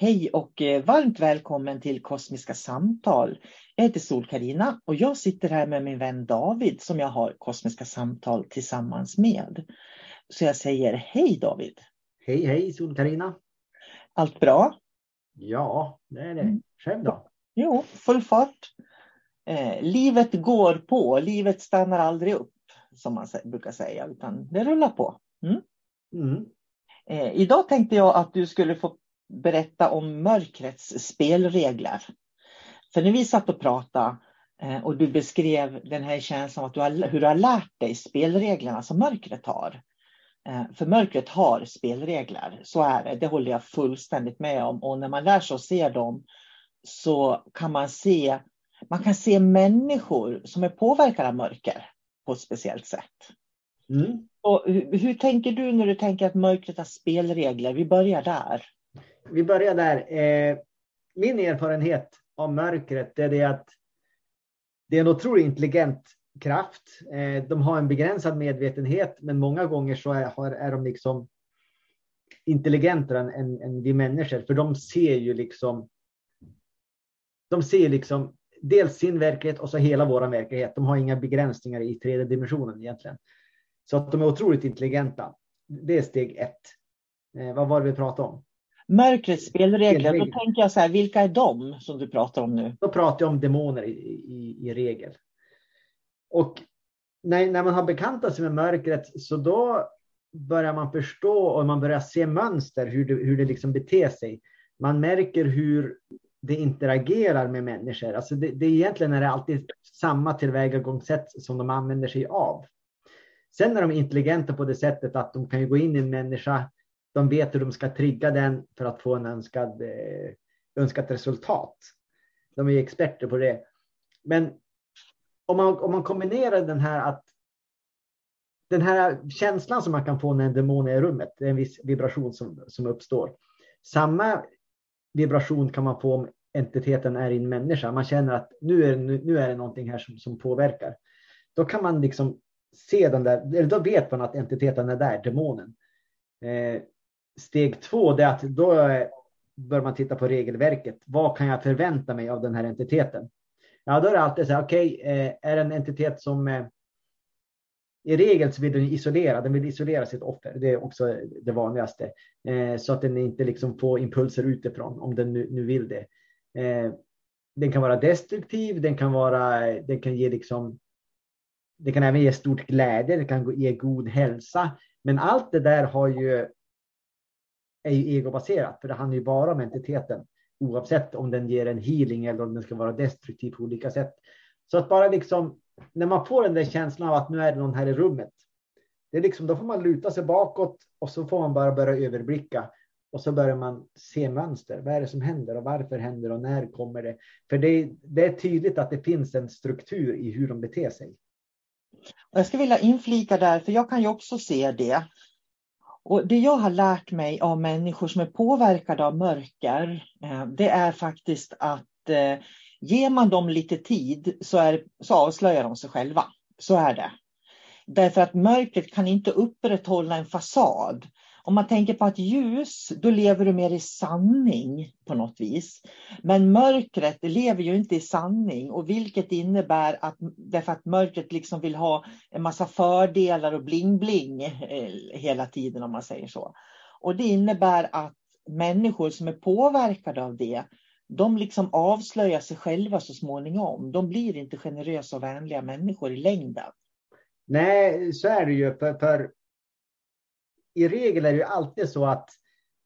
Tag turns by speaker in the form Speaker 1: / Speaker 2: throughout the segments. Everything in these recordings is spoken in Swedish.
Speaker 1: Hej och eh, varmt välkommen till Kosmiska samtal. Jag heter sol karina och jag sitter här med min vän David som jag har Kosmiska samtal tillsammans med. Så jag säger hej David.
Speaker 2: Hej hej sol karina
Speaker 1: Allt bra?
Speaker 2: Ja, det är det. Själv då?
Speaker 1: Jo, full fart. Eh, livet går på, livet stannar aldrig upp som man brukar säga utan det rullar på. Mm? Mm. Eh, idag tänkte jag att du skulle få berätta om mörkrets spelregler. För när vi satt och pratade eh, och du beskrev den här känslan att du har, hur du har lärt dig spelreglerna som mörkret har. Eh, för mörkret har spelregler, så är det. Det håller jag fullständigt med om. Och när man lär sig att se dem så kan man se, man kan se människor som är påverkade av mörker på ett speciellt sätt. Mm. Och hur, hur, tänker du när du tänker att mörkret har spelregler? Vi börjar där
Speaker 2: vi börjar där. Eh, min erfarenhet av mörkret är det att det är en otroligt intelligent kraft. Eh, de har en begränsad medvetenhet, men många gånger så är, är de liksom intelligentare än, än, än vi människor, för de ser ju liksom. De ser liksom dels sin verklighet och så hela vår verklighet. De har inga begränsningar i tredje dimensionen egentligen. Så att de är otroligt intelligenta. Det är steg ett. Eh, vad var det vi pratade om?
Speaker 1: Mörkrets spelregler, då tänker jag så här, vilka är de som du pratar om nu?
Speaker 2: Då pratar jag om demoner i, i, i regel. Och när, när man har bekantat sig med mörkret så då börjar man förstå och man börjar se mönster hur det, hur det liksom beter sig. Man märker hur det interagerar med människor. Alltså det, det egentligen är det alltid samma tillvägagångssätt som de använder sig av. Sen är de intelligenta på det sättet att de kan gå in i en människa de vet hur de ska trigga den för att få en önskad, eh, önskat resultat. De är experter på det. Men om man, om man kombinerar den här att den här känslan som man kan få när en demon är i rummet, det är en viss vibration som, som uppstår. Samma vibration kan man få om entiteten är i en människa. Man känner att nu är, nu är det någonting här som, som påverkar. Då kan man liksom se den där, eller då vet man att entiteten är där, demonen. Eh, steg två är att då bör man titta på regelverket. Vad kan jag förvänta mig av den här entiteten? Ja, då är det alltid så här, okej, okay, är det en entitet som eh, i regel så vill den isolera, den vill isolera sitt offer. Det är också det vanligaste. Eh, så att den inte liksom får impulser utifrån om den nu, nu vill det. Eh, den kan vara destruktiv, den kan, vara, den kan ge liksom det kan även ge stort glädje, det kan ge god hälsa. Men allt det där har ju, är ju egobaserat, för det handlar ju bara om entiteten. Oavsett om den ger en healing eller om den ska vara destruktiv på olika sätt. Så att bara liksom, när man får den där känslan av att nu är det någon här i rummet. Det är liksom, då får man luta sig bakåt och så får man bara börja överblicka. Och så börjar man se mönster. Vad är det som händer och varför händer det och när kommer det? För det, det är tydligt att det finns en struktur i hur de beter sig.
Speaker 1: Jag skulle vilja inflika där, för jag kan ju också se det. Och Det jag har lärt mig av människor som är påverkade av mörker, eh, det är faktiskt att eh, ger man dem lite tid så, är, så avslöjar de sig själva. Så är det. Därför att mörkret kan inte upprätthålla en fasad. Om man tänker på att ljus, då lever du mer i sanning på något vis. Men mörkret lever ju inte i sanning och vilket innebär att därför att mörkret liksom vill ha en massa fördelar och bling-bling eh, hela tiden om man säger så. Och det innebär att människor som är påverkade av det, de liksom avslöjar sig själva så småningom. De blir inte generösa och vänliga människor i längden.
Speaker 2: Nej, så är det ju. För, för i regel är det ju alltid så att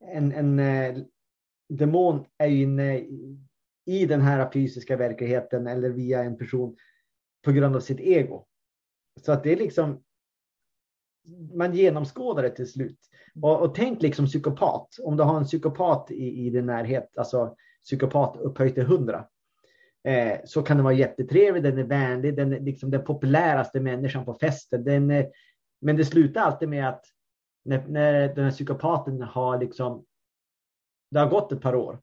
Speaker 2: en, en eh, demon är inne i den här fysiska verkligheten eller via en person på grund av sitt ego. Så att det är liksom man genomskådar det till slut. Och, och tänk liksom psykopat. Om du har en psykopat i, i din närhet, alltså psykopat upphöjt till hundra, eh, så kan den vara jättetrevlig, den är vänlig, den är liksom den populäraste människan på festen. Den, är, men det slutar alltid med att när, när den här psykopaten har liksom, det har gått ett par år,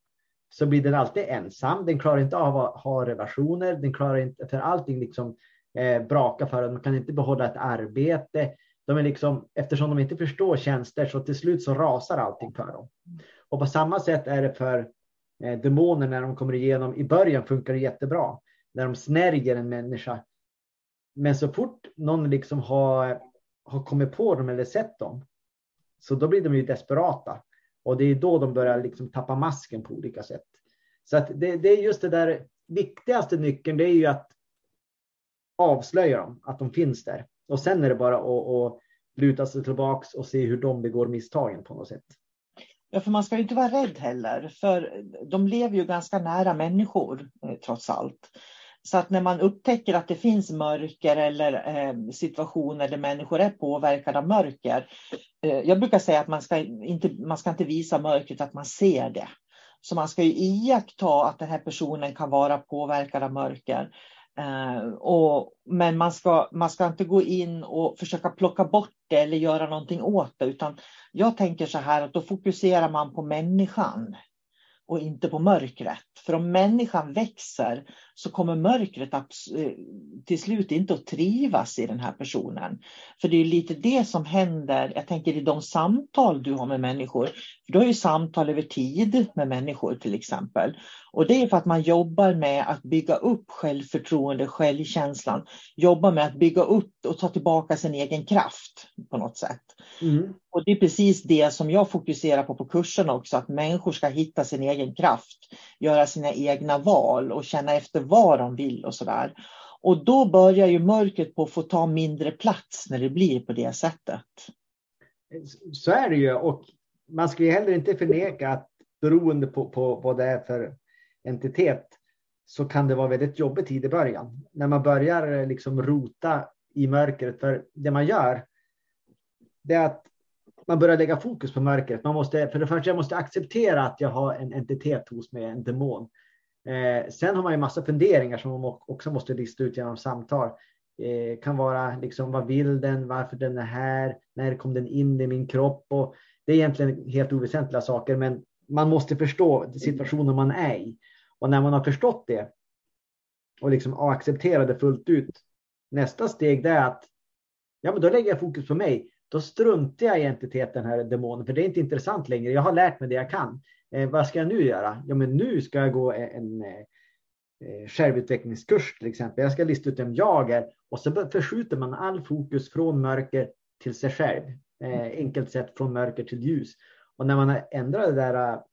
Speaker 2: så blir den alltid ensam. Den klarar inte av att ha relationer. Den klarar inte, för allting liksom eh, brakar för den. Man kan inte behålla ett arbete. De är liksom, eftersom de inte förstår tjänster så till slut så rasar allting för dem. Och på samma sätt är det för eh, demoner när de kommer igenom. I början funkar det jättebra när de snärjer en människa. Men så fort någon liksom har, har kommit på dem eller sett dem så då blir de ju desperata och det är då de börjar liksom tappa masken på olika sätt. Så att det, det är just det där viktigaste nyckeln, det är ju att avslöja dem, att de finns där. Och sen är det bara att, att luta sig tillbaks och se hur de begår misstagen på något sätt.
Speaker 1: Ja, för man ska ju inte vara rädd heller, för de lever ju ganska nära människor eh, trots allt. Så att när man upptäcker att det finns mörker eller eh, situationer där människor är påverkade av mörker. Eh, jag brukar säga att man ska, inte, man ska inte visa mörkret, att man ser det. Så man ska ju iaktta att den här personen kan vara påverkad av mörker. Eh, och, men man ska, man ska inte gå in och försöka plocka bort det eller göra någonting åt det. Utan jag tänker så här att då fokuserar man på människan och inte på mörkret. För om människan växer så kommer mörkret eh, till slut inte att trivas i den här personen. För det är lite det som händer, jag tänker i de samtal du har med människor. För du har ju samtal över tid med människor till exempel. Och det är för att man jobbar med att bygga upp självförtroende, självkänslan. Jobbar med att bygga upp och ta tillbaka sin egen kraft på något sätt. Mm. Och det är precis det som jag fokuserar på på kurserna också, att människor ska hitta sin egen kraft, göra sina egna val och känna efter vad de vill och sådär. Och då börjar ju mörkret på att få ta mindre plats när det blir på det sättet.
Speaker 2: Så är det ju och man ska ju heller inte förneka att beroende på, på vad det är för entitet så kan det vara väldigt jobbigt i början. När man börjar eh, liksom rota i mörkret. För det man gör det är att man börjar lägga fokus på mörkret. Man måste, för det första, jag måste acceptera att jag har en entitet hos mig, en demon. Eh, sen har man ju massa funderingar som man också måste lista ut genom samtal. Eh, kan vara liksom, vad vill den? Varför den är här? När kom den in i min kropp? Och det är egentligen helt oväsentliga saker, men man måste förstå situationen man är i. Och när man har förstått det och liksom accepterar det fullt ut. Nästa steg det är att ja, men då lägger jag fokus på mig. Då struntar jag i entiteten här demonen, för det är inte intressant längre. Jag har lärt mig det jag kan. Eh, vad ska jag nu göra? Ja, men nu ska jag gå en, eh, självutvecklingskurs till exempel. Jag ska lista ut vem jag är och så förskjuter man all fokus från mörker till sig själv. Eh, enkelt sett från mörker till ljus. Och när man har ändrat det där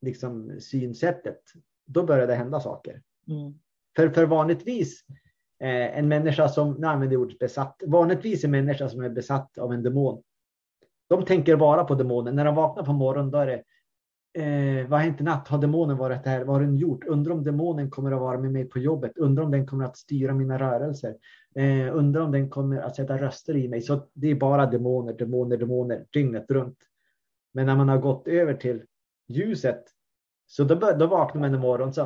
Speaker 2: liksom, synsättet, då börjar det hända saker. Mm. För, för vanligtvis eh, en människa som, nu använder jag ordet besatt, vanligtvis en människa som är besatt av en demon. De tänker bara på demonen. När de vaknar på morgonen då är det Eh, vad har hänt i natt? Har demonen varit här? Vad har den gjort? Undrar om demonen kommer att vara med mig på jobbet? Undrar om den kommer att styra mina rörelser? Eh, undrar om den kommer att sätta röster i mig? Så det är bara demoner, demoner, demoner dygnet runt. Men när man har gått över till ljuset så då, då vaknar man imorgon så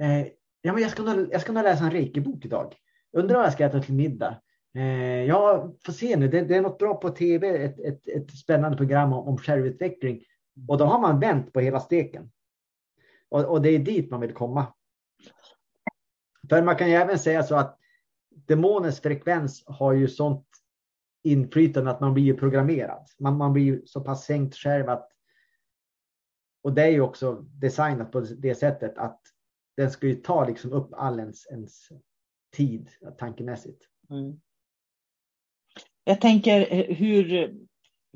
Speaker 2: eh, ja, men jag, ska nog, jag ska nog läsa en reikebok idag. Undrar vad jag ska äta till middag. Eh, ja, får se nu. Det, det, är något bra på tv, ett, ett, ett spännande program om, om självutveckling. Och då har man vänt på hela steken. Och, och det är dit man vill komma. För man kan ju även säga så att demonens frekvens har ju sånt inflytande att man blir programmerad. Man, man blir så pass sänkt själv att och det är ju också designat på det sättet att den ska ju ta liksom upp all ens, ens tid tankemässigt. Mm.
Speaker 1: Jag tänker eh, hur,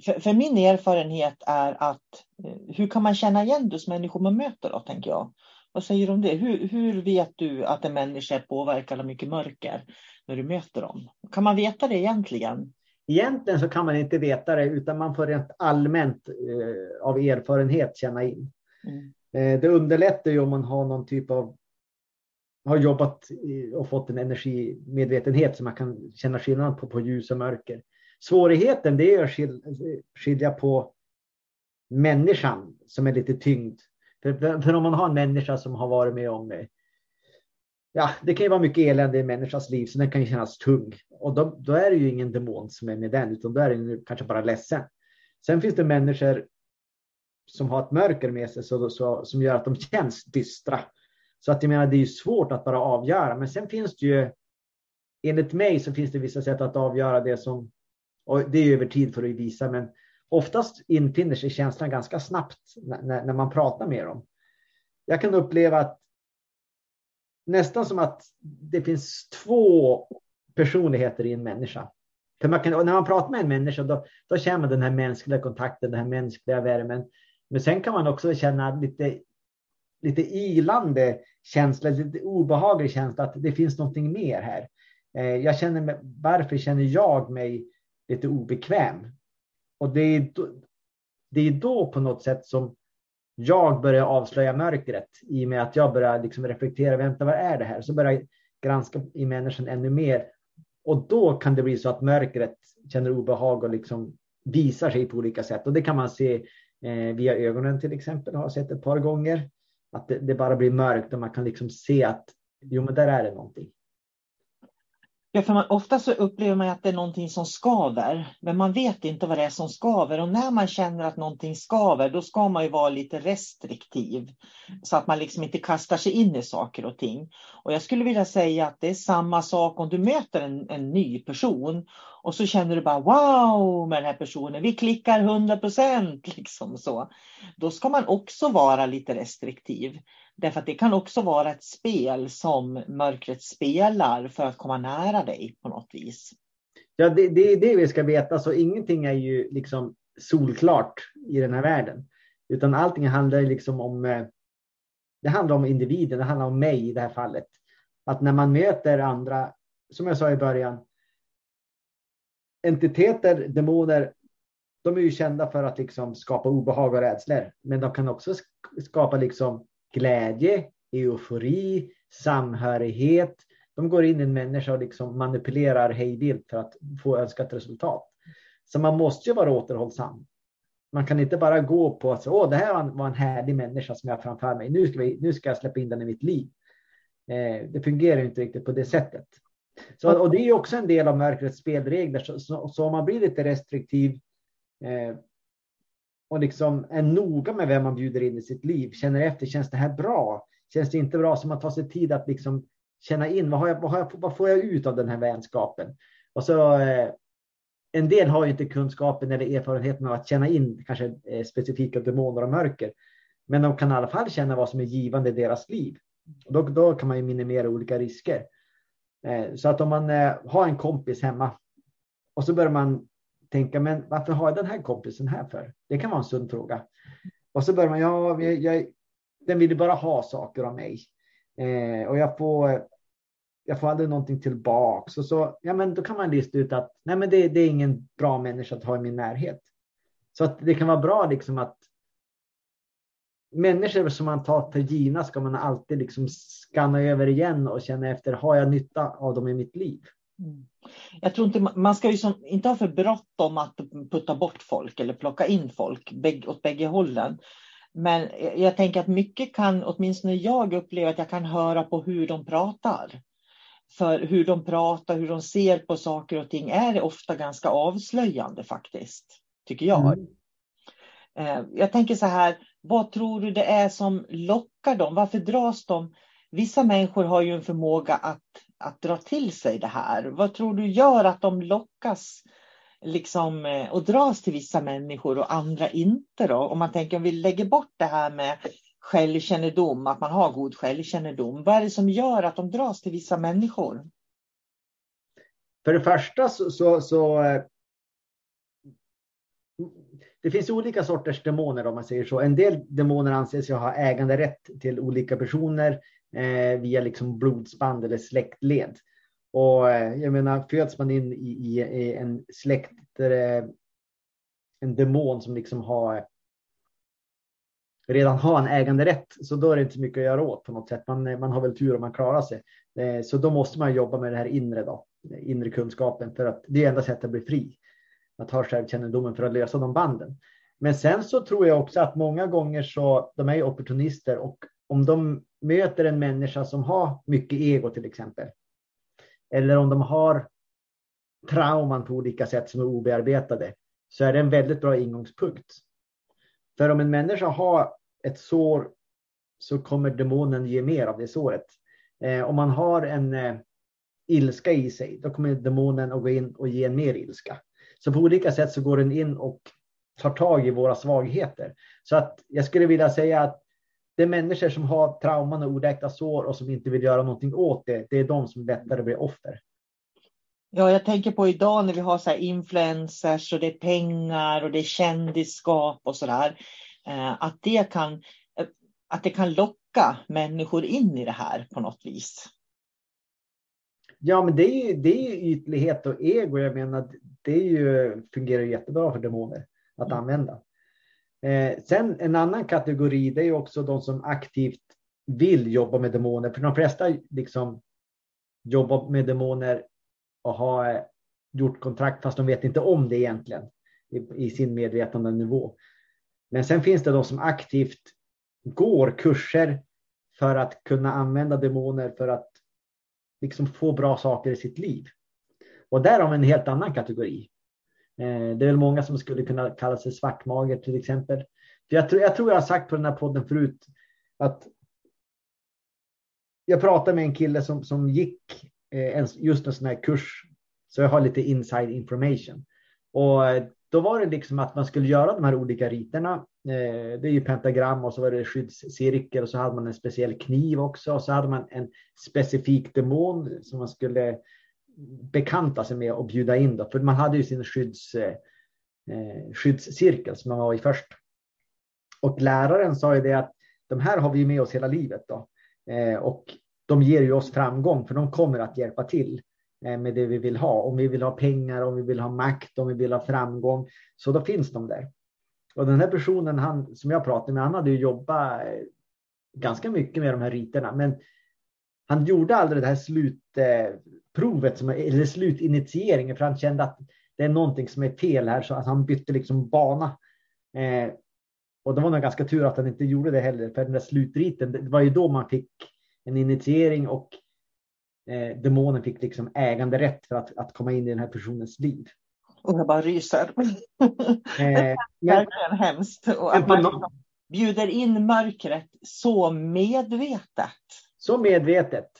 Speaker 1: för, för, min erfarenhet är att eh, hur kan man känna igen just människor man möter då, tänker jag. Vad säger du om det? Hur, hur vet du att en människa är påverkad av mycket mörker när du möter dem? Kan man veta det egentligen?
Speaker 2: Egentligen så kan man inte veta det utan man får rent allmänt eh, av erfarenhet känna in. Mm. Eh, det underlättar ju om man har någon typ av har jobbat och fått en energimedvetenhet så man kan känna skillnad på, på ljus och mörker. Svårigheten det är att skilja på människan som är lite tyngd. För, för om man har en människa som har varit med om det, ja, det kan ju vara mycket elände i en människas liv så den kan ju kännas tung. Och då, då är det ju ingen demon som är med den utan då är den kanske bara ledsen. Sen finns det människor som har ett mörker med sig så, så, som gör att de känns dystra. Så att jag menar, det är ju svårt att bara avgöra. Men sen finns det ju, enligt mig så finns det vissa sätt att avgöra det som, och det är över tid för att visa, men oftast infinner sig känslan ganska snabbt när, när man pratar med dem. Jag kan uppleva att nästan som att det finns två personligheter i en människa. För man kan, när man pratar med en människa då, då känner man den här mänskliga kontakten, den här mänskliga värmen. Men sen kan man också känna lite, lite ilande känsla, lite obehaglig känsla att det finns någonting mer här. Eh, jag känner mig, varför känner jag mig lite obekväm? Och det är, då, det är då på något sätt som jag börjar avslöja mörkret i och med att jag börjar liksom reflektera, vänta vad är det här? Så börjar jag granska i människan ännu mer. Och då kan det bli så att mörkret känner obehag och liksom visar sig på olika sätt. Och det kan man se eh, via ögonen till exempel, har jag sett ett par gånger. Att det, det, bara blir mörkt och man kan liksom se att jo, men där är det någonting.
Speaker 1: Ja, för man, ofta så upplever man att det är någonting som skaver, men man vet inte vad det är som skaver. Och när man känner att någonting skaver, då ska man ju vara lite restriktiv. Så att man liksom inte kastar sig in i saker och ting. Och jag skulle vilja säga att det är samma sak om du möter en, en ny person och så känner du bara wow med den här personen, vi klickar 100 procent. Liksom Då ska man också vara lite restriktiv. Därför att det kan också vara ett spel som mörkret spelar för att komma nära dig på något vis.
Speaker 2: Ja, det, det är det vi ska veta. Så ingenting är ju liksom solklart i den här världen. Utan allting handlar liksom om eh, det handlar om individen, det handlar om mig i det här fallet. Att när man möter andra, som jag sa i början, entiteter, demoner, de är ju kända för att liksom skapa obehag och rädslor. Men de kan också skapa liksom glädje, eufori, samhörighet. De går in i en människa och liksom manipulerar hejvilt för att få önskat resultat. Så man måste ju vara återhållsam. Man kan inte bara gå på att Åh, det här var en härlig människa som jag har framför mig. Nu ska, vi, nu ska jag släppa in den i mitt liv. Eh, det fungerar inte riktigt på det sättet. Så, och det är också en del av mörkrets spelregler. Så, så, så om man blir lite restriktiv eh, och liksom är noga med vem man bjuder in i sitt liv, känner efter, känns det här bra? känns det inte bra som att ta sig tid att liksom känna in vad, jag, vad, jag, vad får jag ut av den här vänskapen? Och så, eh, en del har ju inte kunskapen eller erfarenheten av att känna in kanske eh, specifika demoner och mörker. Men de kan i alla fall känna vad som är givande i deras liv. Då, då kan man ju minimera olika risker. Eh, så att om man eh, har en kompis hemma och så börjar man tänka, men varför har jag den här kompisen här för? Det kan vara en sund fråga. Och så börjar man, ja, jag, jag, den vill ju bara ha saker av mig. Eh, och jag får, jag får aldrig någonting tillbaks. Och så, ja, men då kan man lista ut att nej, men det, det är ingen bra människa att ha i min närhet. Så att det kan vara bra liksom att människor som man tar för givna ska man alltid liksom skanna över igen och känna efter, har jag nytta av dem i mitt liv?
Speaker 1: Mm. Jag tror inte man ska ju som, inte ha för bråttom att putta bort folk eller plocka in folk åt bägge hållen. Men jag tänker att mycket kan, åtminstone jag upplever att jag kan höra på hur de pratar. För hur de pratar, hur de ser på saker och ting är ofta ganska avslöjande faktiskt, tycker jag. Mm. Eh, jag tänker så här, vad tror du det är som lockar dem? Varför dras de? Vissa människor har ju en förmåga att, att dra till sig det här. Vad tror du gör att de lockas liksom, eh, och dras till vissa människor och andra inte? Då? Om man tänker om vi lägger bort det här med självkännedom, att man har god självkännedom. Vad är det som gör att de dras till vissa människor?
Speaker 2: För det första så, så, så eh, det finns olika sorters demoner om man säger så. En del demoner anses ju ha äganderätt till olika personer eh, via liksom blodsband eller släktled. Och eh, jag menar, föds man in i, i, i en släkt där en demon som liksom har redan har en äganderätt, så då är det inte så mycket att göra åt på något sätt. Man, man har väl tur om man klarar sig. Eh, så då måste man jobba med det här inre då, inre kunskapen för att det är enda sättet att bli fri att ha självkännedomen för att lösa de banden. Men sen så tror jag också att många gånger så, de är ju opportunister och om de möter en människa som har mycket ego till exempel, eller om de har trauman på olika sätt som är obearbetade, så är det en väldigt bra ingångspunkt. För om en människa har ett sår så kommer demonen ge mer av det såret. Eh, om man har en eh, ilska i sig, då kommer demonen att gå in och ge mer ilska. Så på olika sätt så går den in och tar tag i våra svagheter. Så att jag skulle vilja säga att det är människor som har trauman och oläkta sår och som inte vill göra någonting åt det. Det är de som lättare blir offer.
Speaker 1: Ja, jag tänker på idag när vi har så influencers och det är pengar och det är kändisskap och så där. Eh, att det kan, eh, att det kan locka människor in i det här på något vis.
Speaker 2: Ja, men det är ju, det är ju ytlighet och ego. Jag menar, det är ju, fungerar jättebra för demoner att mm. använda. Eh, sen en annan kategori, det är också de som aktivt vill jobba med demoner. För de flesta liksom jobbar med demoner och har eh, gjort kontrakt fast de vet inte om det egentligen i, i sin medvetande nivå. Men sen finns det de som aktivt går kurser för att kunna använda demoner för att liksom få bra saker i sitt liv. Och där har vi en helt annan kategori. Eh, det är väl många som skulle kunna kalla sig svartmager till exempel. För jag, tror, jag tror jag har sagt på den här podden förut att jag pratade med en kille som, som gick eh, just en sån här kurs, så jag har lite inside information. Och eh, då var det liksom att man skulle göra de här olika riterna. Det är ju pentagram och så var det skyddscirkel och så hade man en speciell kniv också och så hade man en specifik demon som man skulle bekanta sig med och bjuda in. Då. För man hade ju sin skydds, eh, eh, skyddscirkel som man var i först. Och läraren sa ju det att de här har vi med oss hela livet. Då. Eh, och de ger ju oss framgång för de kommer att hjälpa till eh, med det vi vill ha. Om vi vill ha pengar, om vi vill ha makt, om vi vill ha framgång. Så då finns de där. Och den här personen han, som jag pratade med, han hade ju jobbat eh, ganska mycket med de här riterna. Men han gjorde aldrig det här slut... Eh, slutprovet, som, eller slutinitieringen, för han kände att det är någonting som är fel här, så att han bytte liksom bana. Eh, och det var nog ganska tur att han inte gjorde det heller, för den där slutriten, det var ju då man fick en initiering och eh, demonen fick liksom äganderätt för att, att komma in i den här personens liv.
Speaker 1: Och jag bara ryser. Eh, verkligen hemskt. Och
Speaker 2: men på, no
Speaker 1: bjuder in mörkret så medvetet.
Speaker 2: Så medvetet.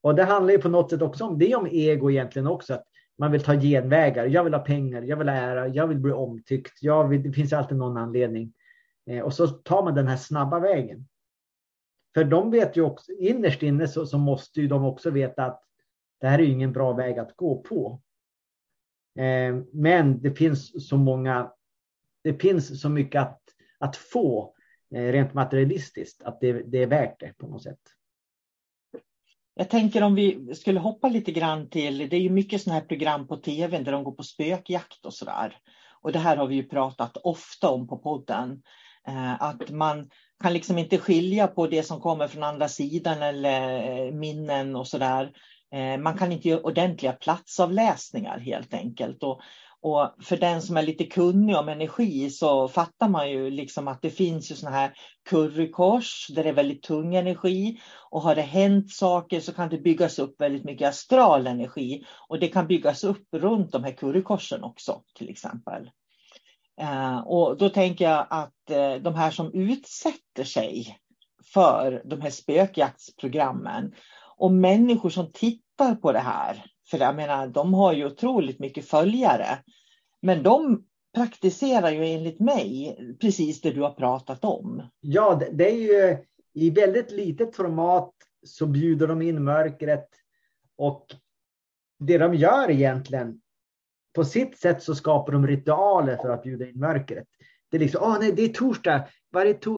Speaker 2: Och det handlar ju på något sätt också om det om ego egentligen också. Att man vill ta genvägar. Jag vill ha pengar, jag vill ha ära, jag vill bli omtyckt. Jag vill, det finns alltid någon anledning. Eh, och så tar man den här snabba vägen. För de vet ju också, innerst inne så, så måste ju de också veta att det här är ingen bra väg att gå på. Eh, men det finns så många, det finns så mycket att, att få eh, rent materialistiskt att det, det är värt det på något sätt.
Speaker 1: Jag tänker om vi skulle hoppa lite grann till, det är ju mycket sådana här program på tv där de går på spökjakt och sådär. Och det här har vi ju pratat ofta om på podden. Eh, att man kan liksom inte skilja på det som kommer från andra sidan eller eh, minnen och sådär. Eh, man kan inte göra ordentliga platsavläsningar helt enkelt. Och, och för den som är lite kunnig om energi så fattar man ju liksom att det finns ju såna här currykors där det är väldigt tung energi. Och har det hänt saker så kan det byggas upp väldigt mycket astral energi. Och det kan byggas upp runt de här currykorsen också till exempel. Eh, och då tänker jag att eh, de här som utsätter sig för de här spökjaktsprogrammen och människor som tittar på det här, för jag menar, de har ju otroligt mycket följare. Men de praktiserar ju enligt mig precis det du har pratat om.
Speaker 2: Ja, det är ju i väldigt litet format så bjuder de in mörkret och det de gör egentligen på sitt sätt så skapar de ritualer för att bjuda in mörkret. Det är liksom, åh oh, nej, det är torsdag. Varje torsdag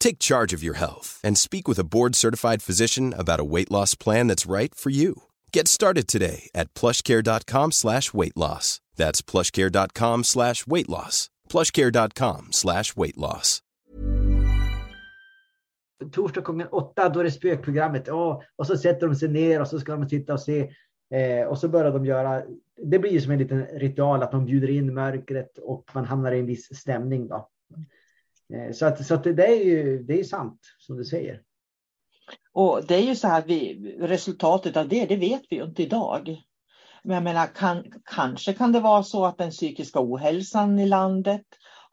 Speaker 3: Take charge of your health and speak with a board-certified physician about a weight loss plan that's right for you. Get started today at plushcare.com slash weight loss. That's plushcare.com slash weight loss. plushcare.com slash weight loss.
Speaker 2: Torsdag klockan åtta, då är det spökprogrammet. Oh, och så sätter de sig ner och så ska de sitta och se. Eh, och så börjar de göra, det blir ju som en liten ritual att de bjuder in mörkret och man hamnar i en viss stämning. Då. Eh, så att, så att det är ju det är sant som du säger.
Speaker 1: Och det är ju så här, vi, resultatet av det, det vet vi ju inte idag. Men jag menar, kan, kanske kan det vara så att den psykiska ohälsan i landet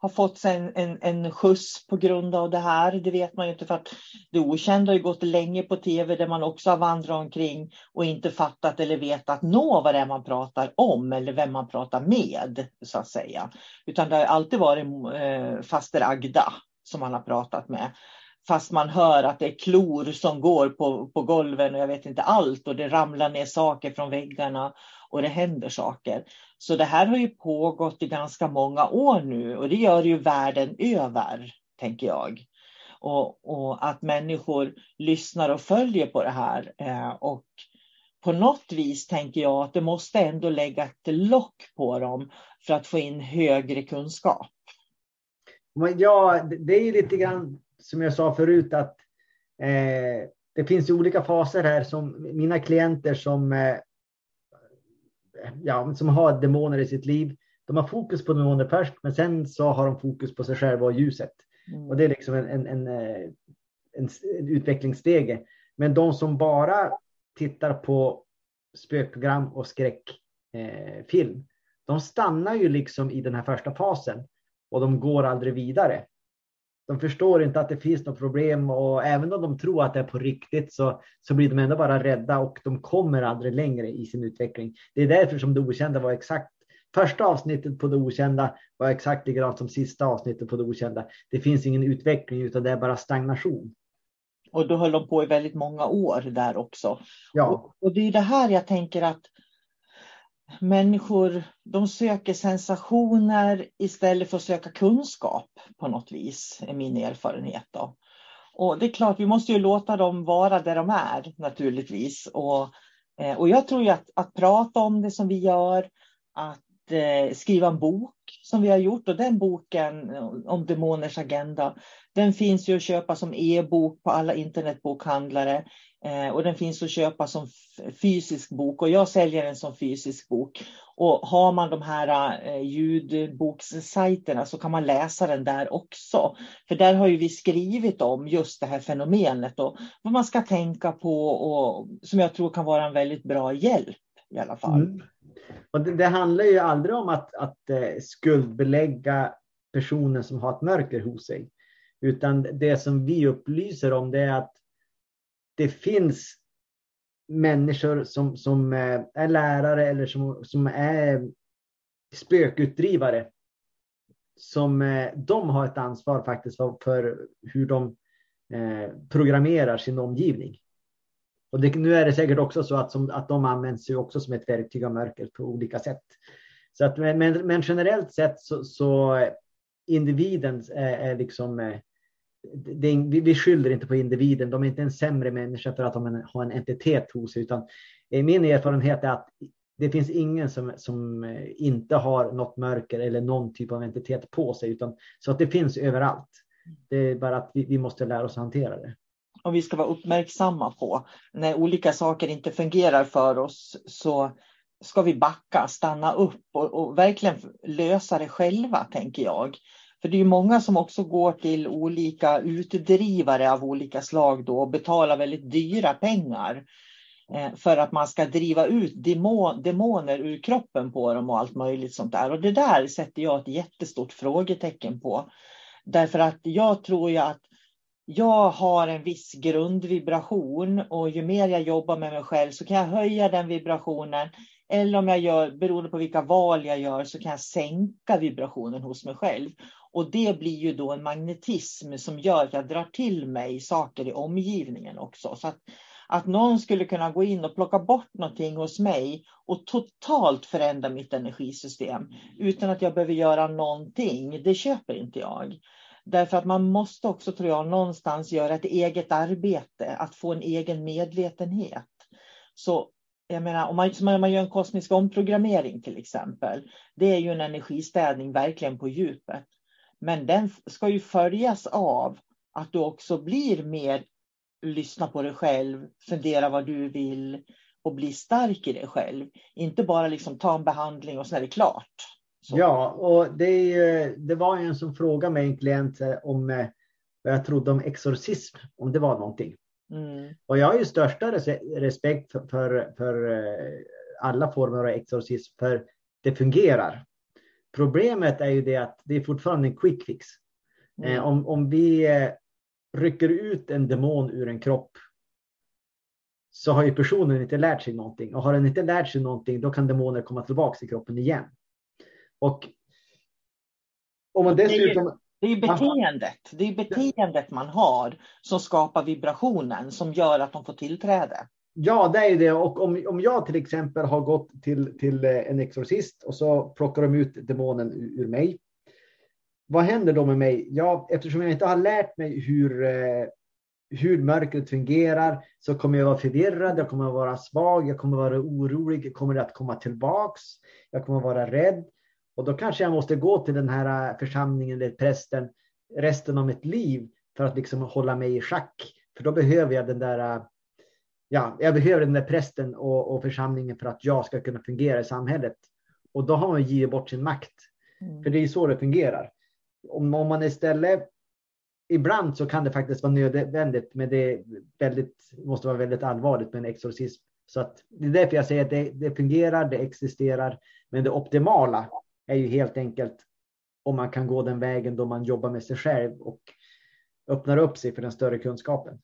Speaker 1: har fått sig en, en, en skjuts på grund av det här. Det vet man ju inte för att det okända har ju gått länge på tv där man också har vandrat omkring och inte fattat eller vetat nå vad det är man pratar om eller vem man pratar med så att säga. Utan det har alltid varit eh, faster Agda som man har pratat med fast man hör att det är klor som går på, på golven och jag vet inte allt och det ramlar ner saker från väggarna och det händer saker. Så det här har ju pågått i ganska många år nu och det gör ju världen över, tänker jag. Och, och att människor lyssnar och följer på det här. Eh, och på något vis tänker jag att det måste ändå lägga ett lock på dem för att få in högre kunskap.
Speaker 2: Ja, det är lite grann som jag sa förut att eh, det finns olika faser här som mina klienter som, eh, ja, som har demoner i sitt liv. De har fokus på demoner först, men sen så har de fokus på sig själva och ljuset. Mm. Och det är liksom en, en, en, eh, en, en utvecklingsstege. Men de som bara tittar på spökprogram och skräckfilm, eh, de stannar ju liksom i den här första fasen och de går aldrig vidare de förstår inte att det finns något problem och även om de tror att det är på riktigt så, så blir de ändå bara rädda och de kommer aldrig längre i sin utveckling. Det är därför som det okända var exakt Första avsnittet på det okända var exakt likadant som sista avsnittet på det okända. Det finns ingen utveckling utan det är bara stagnation.
Speaker 1: Och då höll de på i väldigt många år där också.
Speaker 2: Ja.
Speaker 1: Och, och det är det här jag tänker att människor de söker sensationer istället för att söka kunskap på något vis, är min erfarenhet. Då. Och det är klart, vi måste ju låta dem vara där de är naturligtvis. Och, eh, och jag tror ju att, att prata om det som vi gör, att eh, skriva en bok som vi har gjort och den boken om demoners agenda, den finns ju att köpa som e-bok på alla internetbokhandlare. Eh, och den finns att köpa som fysisk bok och jag säljer den som fysisk bok. Och har man de här eh, ljudbokssajterna så kan man läsa den där också. För där har ju vi skrivit om just det här fenomenet och vad man ska tänka på och som jag tror kan vara en väldigt bra hjälp i alla fall. Mm.
Speaker 2: Och det, det, handlar ju aldrig om att, att eh, skuldbelägga personen som har ett mörker hos sig. Utan det som vi upplyser om det är att det finns människor som, som eh, är lärare eller som, som är spökutdrivare. Som eh, de har ett ansvar faktiskt för, för hur de eh, programmerar sin omgivning. Och det, nu är det säkert också så att, som, att de används ju också som ett verktyg av mörker på olika sätt. Så att, men, men generellt sett så, så individen är, är liksom eh, det, vi, vi skyller inte på individen. De är inte en sämre människa för att de har en entitet hos sig. Utan eh, min erfarenhet är att det finns ingen som, som eh, inte har något mörker eller någon typ av entitet på sig. Utan, så att det finns överallt. Det är bara att vi, vi måste lära oss att hantera det.
Speaker 1: Och vi ska vara uppmärksamma på när olika saker inte fungerar för oss så ska vi backa, stanna upp och, och verkligen lösa det själva, tänker jag. För det är ju många som också går till olika utdrivare av olika slag då och betalar väldigt dyra pengar eh, för att man ska driva ut demoner ur kroppen på dem och allt möjligt sånt där. Och det där sätter jag ett jättestort frågetecken på. Därför att jag tror ju att jag har en viss grundvibration och ju mer jag jobbar med mig själv så kan jag höja den vibrationen. Eller om jag gör, beroende på vilka val jag gör, så kan jag sänka vibrationen hos mig själv. Och det blir ju då en magnetism som gör att jag drar till mig saker i omgivningen också. Så att, att någon skulle kunna gå in och plocka bort någonting hos mig och totalt förändra mitt energisystem utan att jag behöver göra någonting, det köper inte jag. Därför att man måste också, tror jag, någonstans göra ett eget arbete, att få en egen medvetenhet. Så jag menar, om man, om man gör en kosmisk omprogrammering till exempel, det är ju en energistädning verkligen på djupet. Men den ska ju följas av att du också blir mer lyssna på dig själv, fundera vad du vill och bli stark i dig själv. Inte bara liksom ta en behandling och sen är det klart.
Speaker 2: Så. Ja, och det, det var en som frågade mig, en klient, om eh, vad jag trodde om exorcism, om det var någonting. Mm. Och jag har ju största respekt för, för, för, eh, alla former av exorcism, för det fungerar. Problemet är ju det att det är fortfarande en quick fix.
Speaker 1: Mm.
Speaker 2: Eh, om, om vi rycker ut en demon ur en kropp så har ju personen inte lärt sig någonting. Och har den inte lärt sig någonting, då kan demoner komma tillbaka i kroppen igen. Och om man dessutom...
Speaker 1: Det är ju beteendet. Det är beteendet man har som skapar vibrationen som gör att de får tillträde.
Speaker 2: Ja, det är det. Och om, om jag till exempel har gått till, till eh, en exorcist och så plockar de ut demonen ur, ur mig. Vad händer då med mig? Ja, eftersom jag inte har lärt mig hur, eh, hur mörkret fungerar så kommer jag vara förvirrad, jag kommer vara svag, jag kommer vara orolig, kommer det att komma tillbaks, jag kommer vara rädd. Och då kanske jag måste gå till den här äh, församlingen eller prästen resten av mitt liv för att liksom hålla mig i schack. För då behöver jag den där, äh, ja, jag behöver den där prästen och, och församlingen för att jag ska kunna fungera i samhället. Och då har man givit bort sin makt. Mm. För det är så det fungerar. Om, om man istället ibland så kan det faktiskt vara nödvändigt, men det väldigt, måste vara väldigt allvarligt med en exorcism. Så att det är därför jag säger att det, det fungerar, det existerar, men det optimala är ju helt enkelt om man kan gå den vägen då man jobbar med sig själv och öppnar upp sig för den större kunskapen.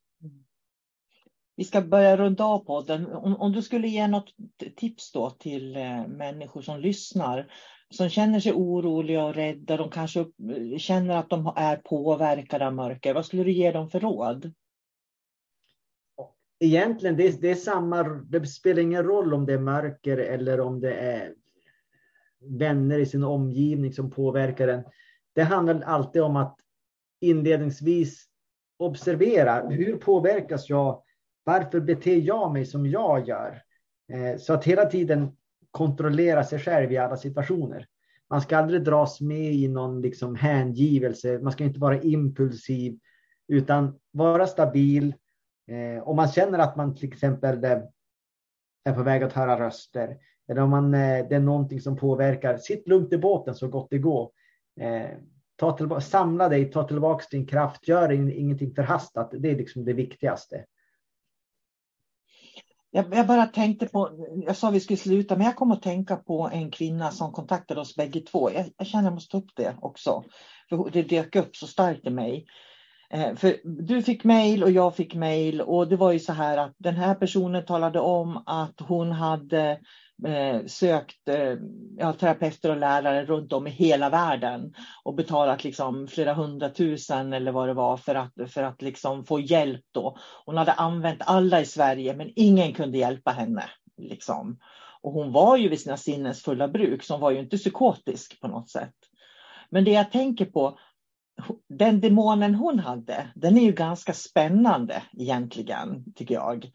Speaker 1: Vi ska börja runda av podden. Om, om du skulle ge något tips då till eh, människor som lyssnar, som känner sig oroliga och rädda, de kanske känner att de är påverkade av mörker. Vad skulle du ge dem för råd?
Speaker 2: Egentligen, det, det är samma, det spelar ingen roll om det är mörker eller om det är vänner i sin omgivning som påverkar en. Det handlar alltid om att inledningsvis observera hur påverkas jag? Varför beter jag mig som jag gör? Eh, så att hela tiden kontrollera sig själv i alla situationer. Man ska aldrig dras med i någon liksom hängivelse. Man ska inte vara impulsiv utan vara stabil. Eh, om man känner att man till exempel är på väg att höra röster eller om man, eh, det är någonting som påverkar, sitt lugnt i båten så gott det går. Eh, ta tillbaka, samla dig, ta tillbaka din kraft, gör ingenting förhastat. Det är liksom det viktigaste.
Speaker 1: Jag, jag, bara tänkte på, jag sa vi skulle sluta, men jag kom att tänka på en kvinna som kontaktade oss bägge två. Jag, jag känner jag måste ta upp det också. För det dök upp så starkt i mig. Eh, för du fick mejl och jag fick mejl och det var ju så här att den här personen talade om att hon hade eh, sökt eh, ja, terapeuter och lärare runt om i hela världen och betalat liksom flera hundratusen eller vad det var för att, för att liksom få hjälp. Då. Hon hade använt alla i Sverige men ingen kunde hjälpa henne. Liksom. Och hon var ju vid sina sinnens fulla bruk, så hon var ju inte psykotisk på något sätt. Men det jag tänker på, den demonen hon hade, den är ju ganska spännande egentligen, tycker jag.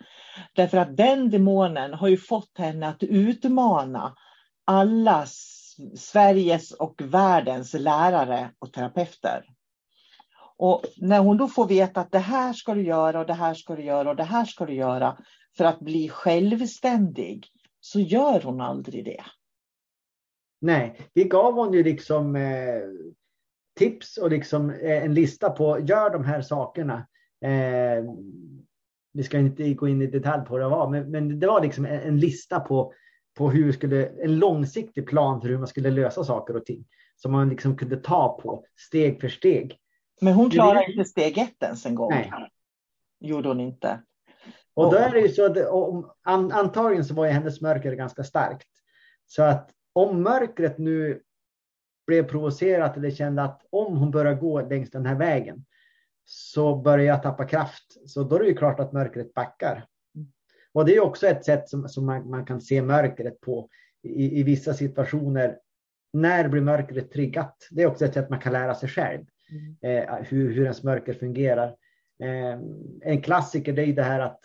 Speaker 1: Därför att den demonen har ju fått henne att utmana alla Sveriges och världens lärare och terapeuter. Och när hon då får veta att det här ska du göra och det här ska du göra och det här ska du göra för att bli självständig, så gör hon aldrig det.
Speaker 2: Nej, det gav hon ju liksom eh, tips och liksom eh, en lista på gör de här sakerna. Eh, vi ska inte gå in i detalj på vad det var, men, men det var liksom en, en, lista på, på hur skulle, en långsiktig plan för hur man skulle lösa saker och ting. Som man liksom kunde ta på steg för steg.
Speaker 1: Men hon klarade inte steg ett ens en gång. Nej. Gjorde hon inte.
Speaker 2: Och då är det ju så att om, antagligen så var ju hennes mörker ganska starkt. Så att om mörkret nu blev provocerat eller kände att om hon börjar gå längs den här vägen så börjar jag tappa kraft. Så då är det ju klart att mörkret backar. Och det är också ett sätt som, som man, man kan se mörkret på i, i, vissa situationer. När blir mörkret triggat? Det är också ett sätt man kan lära sig själv. Mm. Eh, hur, hur ens mörker fungerar. Eh, en klassiker det är det här att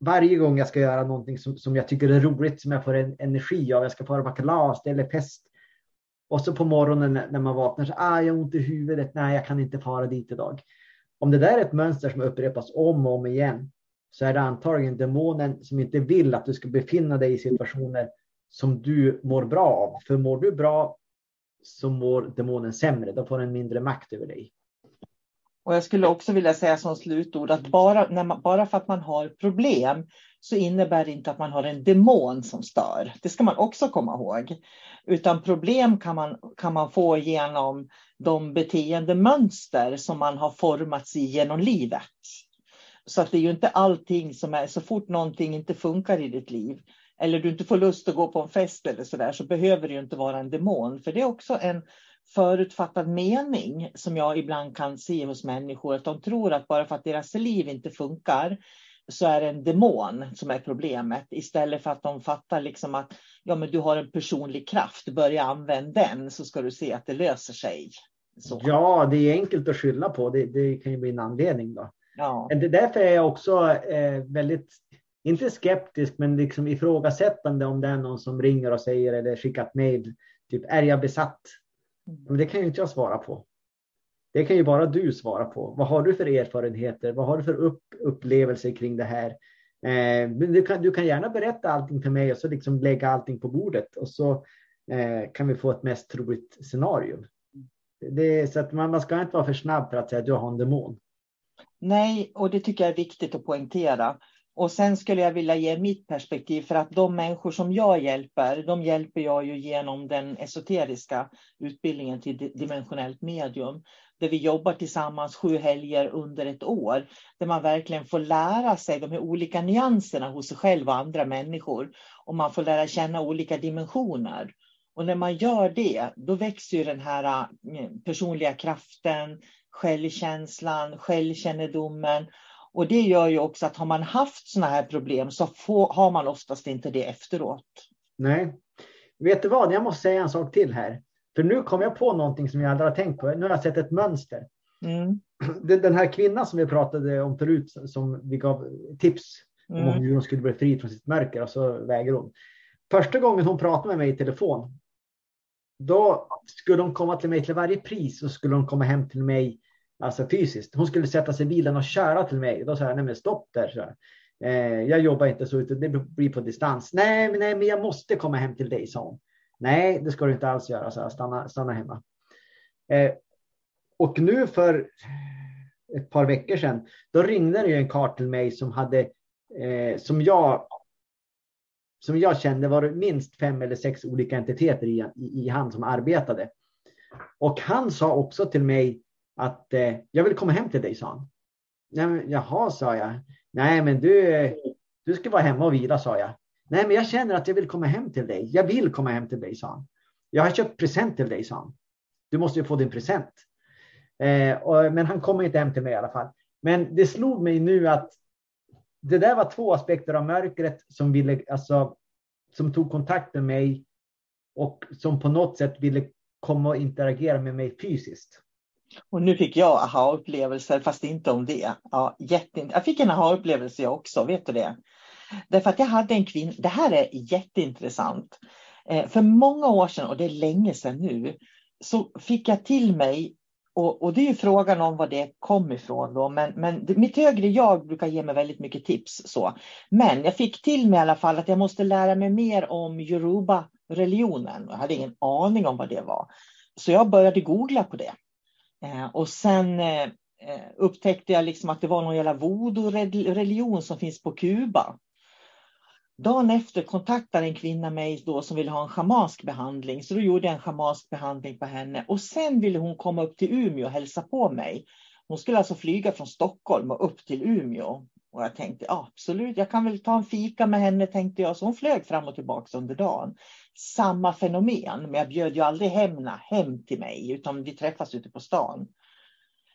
Speaker 2: varje gång jag ska göra någonting som, som jag tycker är roligt, som jag får en energi av, jag ska fara på kalas eller fest, och så på morgonen när man vaknar så ah, jag har ont i huvudet. Nej, jag kan inte fara dit idag. Om det där är ett mönster som upprepas om och om igen så är det antagligen demonen som inte vill att du ska befinna dig i situationer som du mår bra av. För mår du bra så mår demonen sämre. Då får den mindre makt över dig.
Speaker 1: Och jag skulle också vilja säga som slutord att bara, när man, bara för att man har problem så innebär det inte att man har en demon som stör. Det ska man också komma ihåg. Utan problem kan man, kan man få genom de beteendemönster som man har formats i genom livet. Så att det är ju inte allting som är, så fort någonting inte funkar i ditt liv eller du inte får lust att gå på en fest eller så där så behöver det ju inte vara en demon. För det är också en förutfattad mening som jag ibland kan se hos människor. Att de tror att bara för att deras liv inte funkar så är det en demon som är problemet. Istället för att de fattar liksom att ja, men du har en personlig kraft, börja använda den så ska du se att det löser sig. Så.
Speaker 2: Ja, det är enkelt att skylla på. Det, det kan ju bli en anledning då.
Speaker 1: Ja.
Speaker 2: Det därför är jag också eh, väldigt, inte skeptisk, men liksom ifrågasättande om det är någon som ringer och säger eller skickar ett mejl. Typ, är jag besatt? Men det kan ju inte jag svara på. Det kan ju bara du svara på. Vad har du för erfarenheter? Vad har du för upp, upplevelser kring det här? Eh, du, kan, du kan gärna berätta allting för mig och så liksom lägga allting på bordet och så eh, kan vi få ett mest troligt scenario. Det så att man, man ska inte vara för snabb för att säga att du har en demon.
Speaker 1: Nej, och det tycker jag är viktigt att poängtera. Och sen skulle jag vilja ge mitt perspektiv för att de människor som jag hjälper, de hjälper jag ju genom den esoteriska utbildningen till dimensionellt medium. Där vi jobbar tillsammans sju helger under ett år. Där man verkligen får lära sig de här olika nyanserna hos sig själv och andra människor. Och man får lära känna olika dimensioner. Och när man gör det, då växer ju den här eh, personliga kraften, självkänslan, självkännedomen. Och det gör ju också att har man haft sådana här problem så får, har man oftast inte det efteråt.
Speaker 2: Nej. Vet du vad, jag måste säga en sak till här. För nu kom jag på någonting som jag aldrig har tänkt på. Nu har jag sett ett mönster.
Speaker 1: Mm.
Speaker 2: Den här kvinnan som vi pratade om förut, som vi gav tips mm. om hur hon skulle bli fri från sitt mörker och så väger hon. Första gången hon pratade med mig i telefon, då skulle hon komma till mig till varje pris och skulle hon komma hem till mig alltså fysiskt. Hon skulle sätta sig i bilen och köra till mig. Då sa jag, nej men stopp där. Så eh, jag jobbar inte så, det blir på distans. Nej, men, nej, men jag måste komma hem till dig, sa hon. Nej, det ska du inte alls göra, så här. Stanna, stanna hemma. Eh, och nu för ett par veckor sedan, då ringde det ju en karl till mig som hade, eh, som jag som jag kände var det minst fem eller sex olika entiteter i, i, i han som arbetade. Och han sa också till mig att eh, jag vill komma hem till dig, sa han. Nej, men, jaha, sa jag. Nej, men du, eh, du ska vara hemma och vila, sa jag. Nej, men jag känner att jag vill komma hem till dig. Jag vill komma hem till dig, sa han. Jag har köpt present till dig, sa han. Du måste ju få din present. Eh, och, men han kommer inte hem till mig i alla fall. Men det slog mig nu att det där var två aspekter av mörkret som ville, alltså, som tog kontakt med mig och som på något sätt ville komma och interagera med mig fysiskt.
Speaker 1: Och nu fick jag aha-upplevelser, fast inte om det. Ja, jätteint jag fick en aha-upplevelse jag också, vet du det? Därför att jag hade en kvinna, det här är jätteintressant. Eh, för många år sedan, och det är länge sedan nu, så fick jag till mig och, och, det är ju frågan om var det kom ifrån då, men, men mitt högre jag brukar ge mig väldigt mycket tips. så. Men jag fick till mig i alla fall att jag måste lära mig mer om Yoruba-religionen. Jag hade ingen aning om vad det var. Så jag började googla på det. Eh, och sen eh, eh, upptäckte jag liksom att det var någon jävla voodoo-religion som finns på Kuba. Dagen efter kontaktade en kvinna mig då som ville ha en schamansk behandling. Så då gjorde jag en schamansk behandling på henne. Och sen ville hon komma upp till Umeå och hälsa på mig. Hon skulle alltså flyga från Stockholm och upp till Umeå. Och jag tänkte ja, absolut, jag kan väl ta en fika med henne tänkte jag. Så hon flög fram och tillbaka under dagen. Samma fenomen, men jag bjöd ju aldrig henne hem till mig utan vi träffas ute på stan.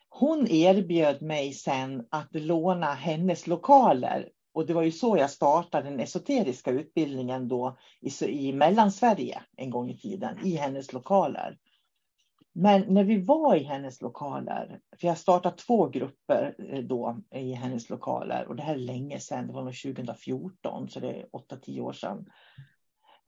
Speaker 1: Hon erbjöd mig sen att låna hennes lokaler och det var ju så jag startade den esoteriska utbildningen då i, i Mellansverige en gång i tiden, i hennes lokaler. Men när vi var i hennes lokaler, för jag startade två grupper eh, då i hennes lokaler och det här är länge sedan, det var nog 2014, så det är 8-10 år sedan.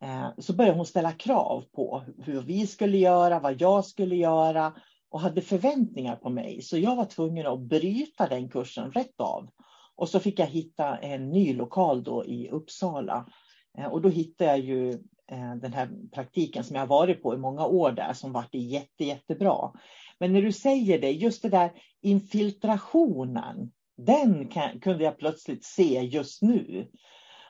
Speaker 1: Eh, så började hon ställa krav på hur vi skulle göra, vad jag skulle göra och hade förväntningar på mig. Så jag var tvungen att bryta den kursen rätt av och så fick jag hitta en ny lokal då i Uppsala. Eh, och då hittade jag ju eh, den här praktiken som jag varit på i många år där som varit jätte, jättebra. Men när du säger det, just det där infiltrationen, den kan, kunde jag plötsligt se just nu.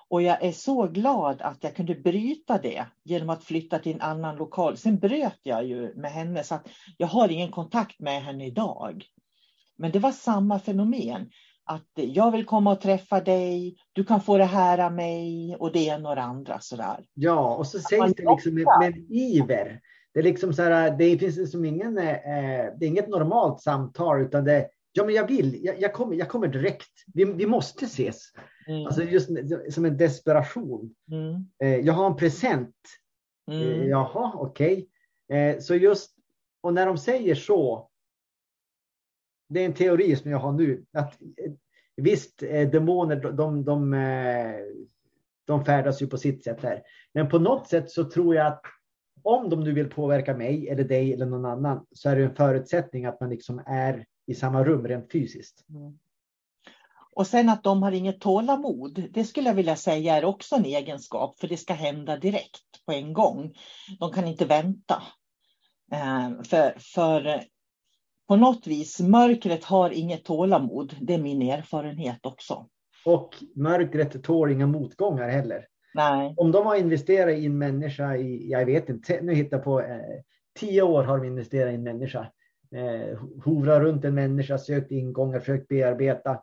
Speaker 1: Och jag är så glad att jag kunde bryta det genom att flytta till en annan lokal. Sen bröt jag ju med henne så att jag har ingen kontakt med henne idag. Men det var samma fenomen. Att jag vill komma och träffa dig, du kan få det här av mig och det ena och det andra. Sådär.
Speaker 2: Ja, och så sägs det liksom med, med iver. Det är liksom så här, det finns liksom ingen, eh, det är inget normalt samtal utan det Ja, men jag vill. Jag, jag, kommer, jag kommer direkt. Vi, vi måste ses. Mm. Alltså just som en desperation. Mm. Eh, jag har en present. Mm. Eh, jaha, okej. Okay. Eh, så just, och när de säger så. Det är en teori som jag har nu. Att, eh, visst, eh, demoner de, de, de, eh, de färdas ju på sitt sätt här. Men på något sätt så tror jag att om de nu vill påverka mig eller dig eller någon annan så är det en förutsättning att man liksom är i samma rum rent fysiskt. Mm.
Speaker 1: Och sen att de har inget tålamod, det skulle jag vilja säga är också en egenskap, för det ska hända direkt på en gång. De kan inte vänta. Eh, för, för på något vis, mörkret har inget tålamod. Det är min erfarenhet också.
Speaker 2: Och mörkret tål inga motgångar heller.
Speaker 1: Nej.
Speaker 2: Om de har investerat i en människa i, jag vet inte, nu hittar på, eh, tio år har de investerat i en människa eh, hovra runt en människa, sökt ingångar, försökt bearbeta.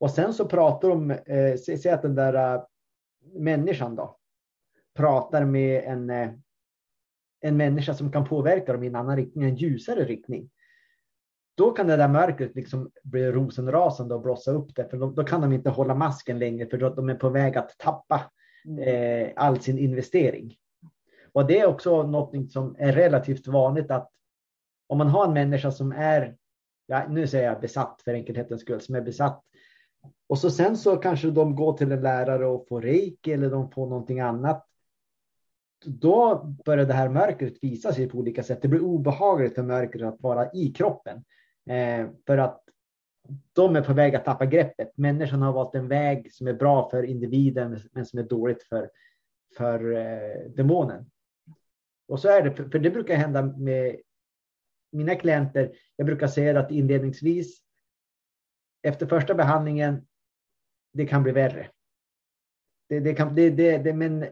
Speaker 2: Och sen så pratar de, eh, säg att den där uh, människan då pratar med en, uh, en människa som kan påverka dem i en annan riktning, en ljusare riktning. Då kan det där mörkret liksom bli rosenrasande och blossa upp det, för då, då, kan de inte hålla masken längre, för då, de är på väg att tappa mm. eh, all sin investering. Och det är också något som är relativt vanligt att om man har en människa som är, ja, nu säger jag besatt för enkelhetens skull, som är besatt. Och så sen så kanske de går till en lärare och får reiki eller de får någonting annat. Då börjar det här mörkret visa sig på olika sätt. Det blir obehagligt för mörkret att vara i kroppen. Eh, för att de är på väg att tappa greppet. Människan har valt en väg som är bra för individen men som är dåligt för, för eh, demonen. Och så är det, för det brukar hända med mina klienter, jag brukar säga att inledningsvis efter första behandlingen, det kan bli värre. Det, det kan, det, det, det, men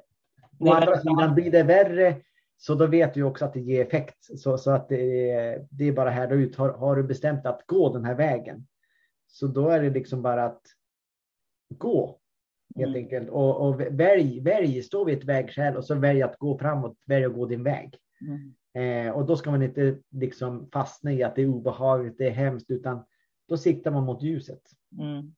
Speaker 2: å andra sidan blir det värre så då vet du också att det ger effekt. Så, så att det, är, det är bara här ut. Har, har du bestämt att gå den här vägen så då är det liksom bara att gå helt mm. enkelt och, och välj, välj, stå vid ett vägskäl och så välj att gå framåt, välj att gå din väg. Mm. Eh, och då ska man inte liksom fastna i att det är obehagligt, det är hemskt, utan då siktar man mot ljuset. Mm.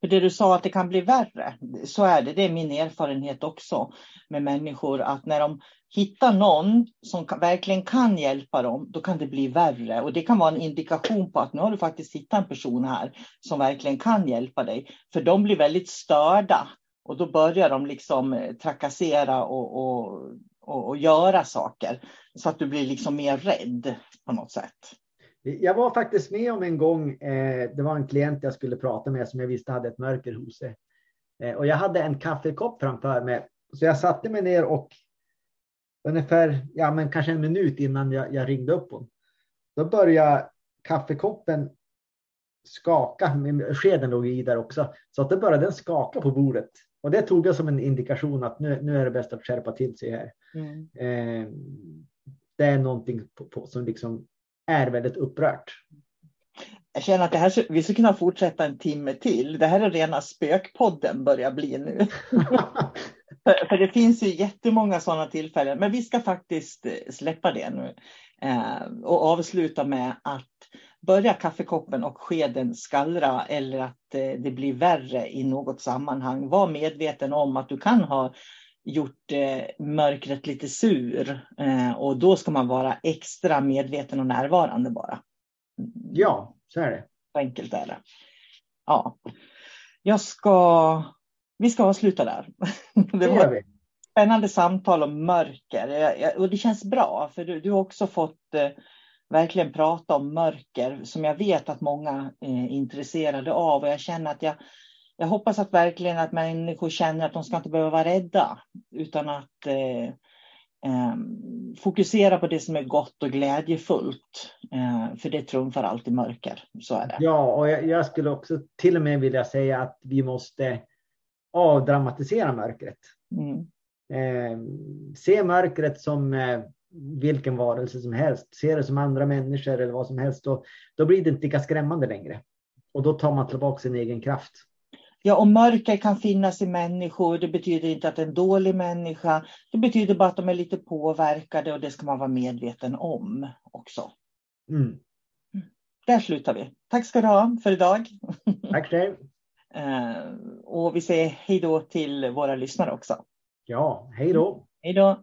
Speaker 1: För det du sa att det kan bli värre, så är det. Det är min erfarenhet också med människor att när de hittar någon som verkligen kan hjälpa dem, då kan det bli värre. Och det kan vara en indikation på att nu har du faktiskt hittat en person här som verkligen kan hjälpa dig. För de blir väldigt störda och då börjar de liksom eh, trakassera och, och och, och göra saker. Så att du blir liksom mer rädd på något sätt.
Speaker 2: Jag var faktiskt med om en gång, eh, det var en klient jag skulle prata med som jag visste hade ett mörker hos sig. Eh, och jag hade en kaffekopp framför mig. Så jag satte mig ner och ungefär, ja men kanske en minut innan jag, jag ringde upp honom, Då började kaffekoppen skaka, skeden låg i där också. Så att då började den skaka på bordet. Och det tog jag som en indikation att nu, nu är det bäst att skärpa till sig här. Mm. Eh, det är någonting på, på, som liksom är väldigt upprört.
Speaker 1: Jag känner att det här, vi skulle kunna fortsätta en timme till. Det här är rena spökpodden börjar bli nu. för, för, det finns ju jättemånga sådana tillfällen. Men vi ska faktiskt eh, släppa det nu. Eh, och avsluta med att börja kaffekoppen och skeden skallra eller att eh, det blir värre i något sammanhang. Var medveten om att du kan ha gjort eh, mörkret lite sur eh, och då ska man vara extra medveten och närvarande bara.
Speaker 2: Ja, så är det.
Speaker 1: Så enkelt är det. Ja, jag ska. Vi ska avsluta där.
Speaker 2: Det var ett
Speaker 1: spännande samtal om mörker och det känns bra för du, du har också fått eh, verkligen prata om mörker som jag vet att många är intresserade av och jag känner att jag jag hoppas att verkligen att människor känner att de ska inte behöva vara rädda utan att eh, eh, fokusera på det som är gott och glädjefullt. Eh, för det trumfar alltid mörker. Så är det.
Speaker 2: Ja, och jag, jag, skulle också till och med vilja säga att vi måste avdramatisera mörkret. Mm. Eh, se mörkret som eh, vilken varelse som helst. Se det som andra människor eller vad som helst. Då, då blir det inte lika skrämmande längre. Och då tar man tillbaka sin egen kraft.
Speaker 1: Ja, och mörker kan finnas i människor. Det betyder inte att det är en dålig människa. Det betyder bara att de är lite påverkade och det ska man vara medveten om också. Mm. mm. Där slutar vi. Tack ska du ha för idag.
Speaker 2: Tack själv.
Speaker 1: Eh, och vi säger hej då till våra lyssnare också.
Speaker 2: Ja, hej då.
Speaker 1: Hej då.